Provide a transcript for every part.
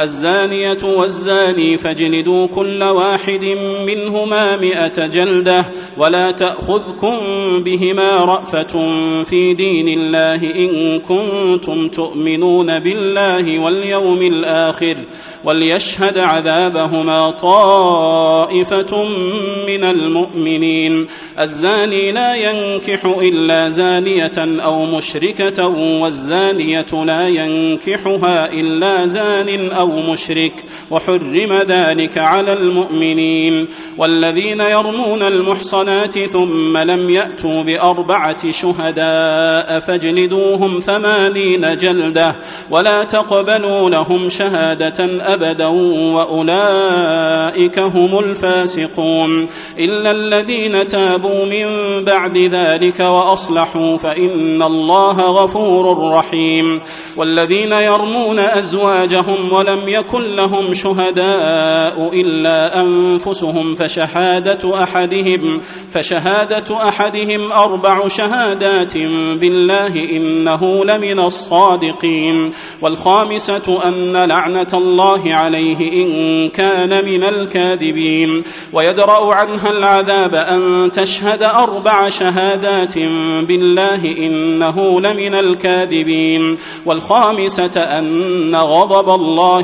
الزانية والزاني فاجلدوا كل واحد منهما مئة جلدة ولا تأخذكم بهما رأفة في دين الله إن كنتم تؤمنون بالله واليوم الآخر وليشهد عذابهما طائفة من المؤمنين. الزاني لا ينكح إلا زانية أو مشركة والزانية لا ينكحها إلا زان أو مشرك وحرم ذلك على المؤمنين والذين يرمون المحصنات ثم لم يأتوا بأربعة شهداء فاجلدوهم ثمانين جلدة ولا تقبلوا لهم شهادة أبدا وأولئك هم الفاسقون إلا الذين تابوا من بعد ذلك وأصلحوا فإن الله غفور رحيم والذين يرمون أزواجهم ولم يكن لهم شهداء إلا أنفسهم فشهادة أحدهم فشهادة أحدهم أربع شهادات بالله إنه لمن الصادقين. والخامسة أن لعنة الله عليه إن كان من الكاذبين. ويدرأ عنها العذاب أن تشهد أربع شهادات بالله إنه لمن الكاذبين. والخامسة أن غضب الله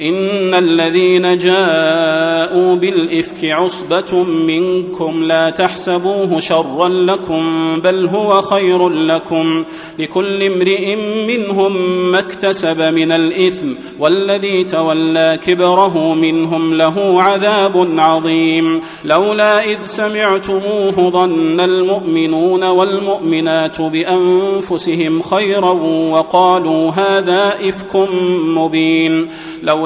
إن الذين جاءوا بالإفك عصبة منكم لا تحسبوه شرا لكم بل هو خير لكم لكل امرئ منهم ما اكتسب من الإثم والذي تولى كبره منهم له عذاب عظيم لولا إذ سمعتموه ظن المؤمنون والمؤمنات بأنفسهم خيرا وقالوا هذا إفك مبين لو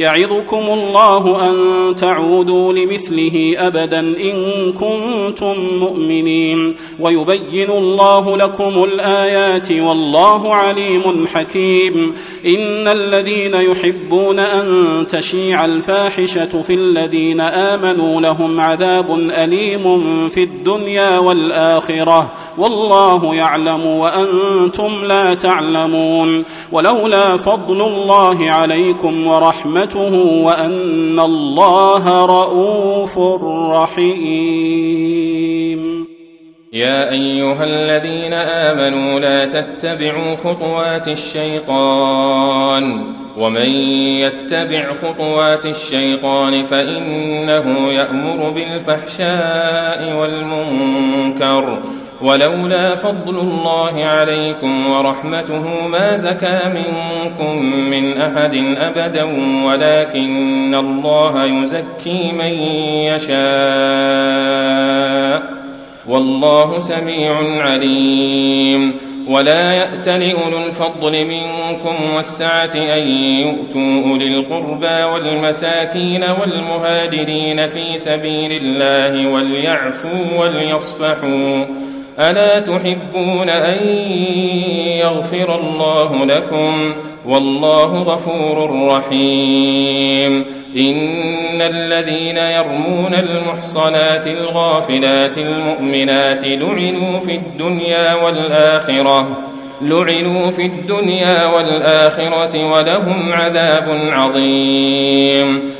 يعظكم الله أن تعودوا لمثله أبدا إن كنتم مؤمنين. ويبين الله لكم الآيات والله عليم حكيم. إن الذين يحبون أن تشيع الفاحشة في الذين آمنوا لهم عذاب أليم في الدنيا والآخرة. والله يعلم وأنتم لا تعلمون. ولولا فضل الله عليكم ورحمته وأن الله رؤوف رحيم. يا أيها الذين آمنوا لا تتبعوا خطوات الشيطان ومن يتبع خطوات الشيطان فإنه يأمر بالفحشاء والمنكر ولولا فضل الله عليكم ورحمته ما زكى منكم من أحد أبدا ولكن الله يزكي من يشاء. والله سميع عليم. ولا يأت لأولو الفضل منكم والسعة أن يؤتوا أولي القربى والمساكين والمهاجرين في سبيل الله وليعفوا وليصفحوا. ألا تحبون أن يغفر الله لكم والله غفور رحيم إن الذين يرمون المحصنات الغافلات المؤمنات لعنوا في الدنيا والآخرة لعنوا في الدنيا والآخرة ولهم عذاب عظيم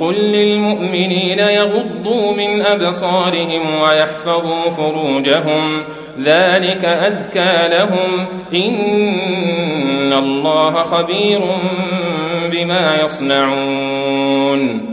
قل للمؤمنين يغضوا من أبصارهم ويحفظوا فروجهم ذلك أزكى لهم إن الله خبير بما يصنعون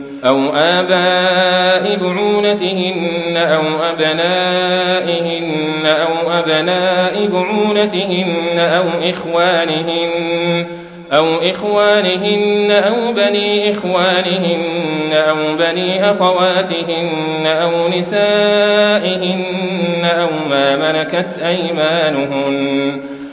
أو آباء بعولتهن أو أبنائهن أو أبناء بعولتهن أو إخوانهن أو إخوانهن أو بني إخوانهن أو بني أخواتهن أو نسائهن أو ما ملكت أيمانهن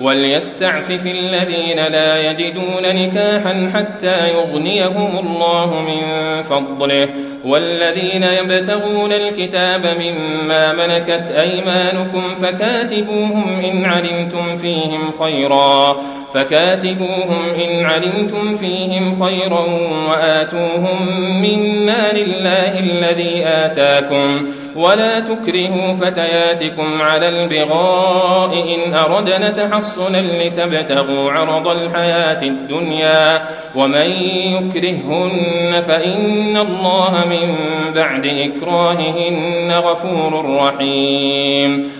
وليستعفف الذين لا يجدون نكاحا حتى يغنيهم الله من فضله. والذين يبتغون الكتاب مما ملكت أيمانكم فكاتبوهم إن علمتم فيهم خيرا. فكاتبوهم إن علمتم فيهم خيرا وآتوهم من مال الله الذي آتاكم. ولا تكرهوا فتياتكم على البغاء إن أردنا تحصنا لتبتغوا عرض الحياة الدنيا ومن يكرههن فإن الله من بعد إكراههن غفور رحيم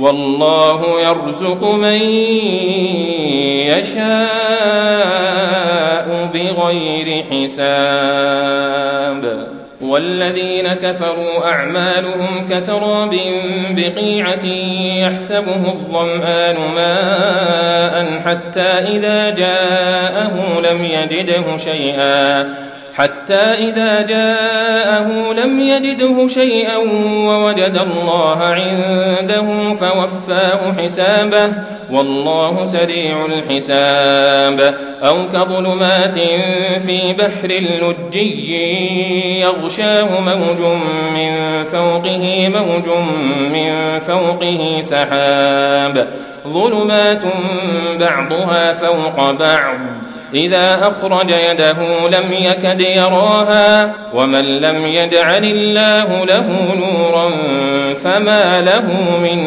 والله يرزق من يشاء بغير حساب. والذين كفروا أعمالهم كسراب بقيعة يحسبه الظمآن ماء حتى إذا جاءه لم يجده شيئا. حتى إذا جاءه لم يجده شيئا ووجد الله عنده فوفاه حسابه والله سريع الحساب. أو كظلمات في بحر لجي يغشاه موج من فوقه موج من فوقه سحاب. ظلمات بعضها فوق بعض. إذا أخرج يده لم يكد يراها ومن لم يجعل الله له نورا فما له من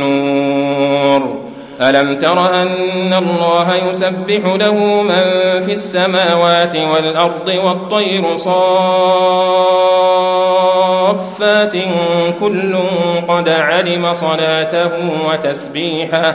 نور. ألم تر أن الله يسبح له من في السماوات والأرض والطير صافات كل قد علم صلاته وتسبيحه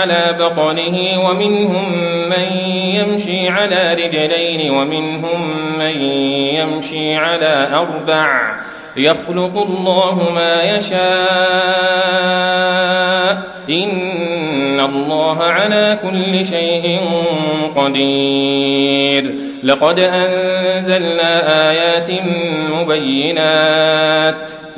على بطنه ومنهم من يمشي على رجلين ومنهم من يمشي على أربع. يخلق الله ما يشاء. إن الله على كل شيء قدير. لقد أنزلنا آيات مبينات.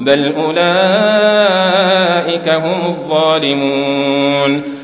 بل أولئك هم الظالمون.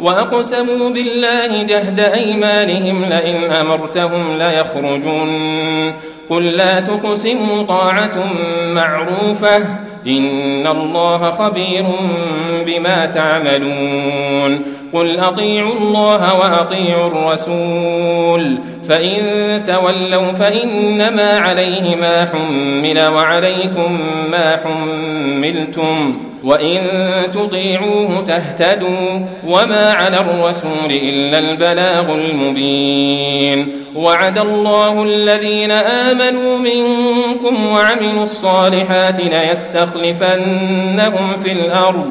وأقسموا بالله جهد أيمانهم لئن أمرتهم ليخرجون. قل لا تقسموا طاعة معروفة. إن الله خبير بما تعملون. قل أطيعوا الله وأطيعوا الرسول فإن تولوا فإنما عليه ما حمل وعليكم ما حملتم وإن تطيعوه تهتدوا وما على الرسول إلا البلاغ المبين. وعد الله الذين آمنوا منكم وعملوا الصالحات ليستخلفنهم في الأرض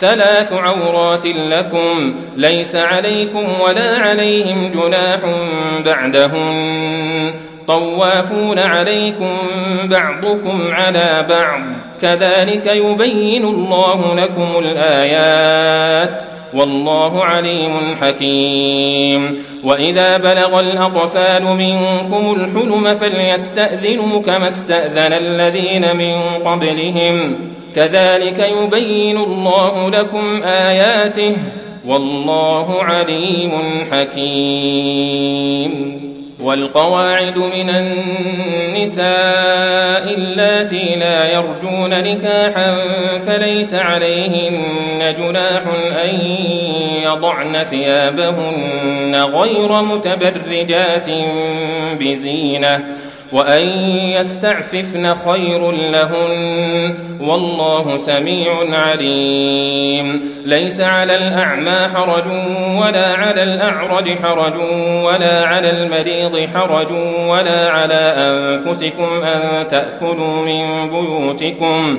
ثلاث عورات لكم ليس عليكم ولا عليهم جناح بعدهن. طوافون عليكم بعضكم على بعض. كذلك يبين الله لكم الآيات. والله عليم حكيم. وإذا بلغ الأطفال منكم الحلم فليستأذنوا كما استأذن الذين من قبلهم. كذلك يبين الله لكم آياته والله عليم حكيم. والقواعد من النساء اللاتي لا يرجون نكاحا فليس عليهن جناح أن يضعن ثيابهن غير متبرجات بزينة. وأن يستعففن خير لهن والله سميع عليم. ليس على الأعمى حرج ولا على الأعرج حرج ولا على المريض حرج ولا على أنفسكم أن تأكلوا من بيوتكم.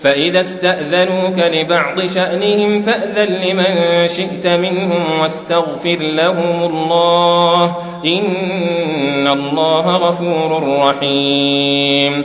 فإذا استأذنوك لبعض شأنهم فأذن لمن شئت منهم واستغفر لهم الله إن الله غفور رحيم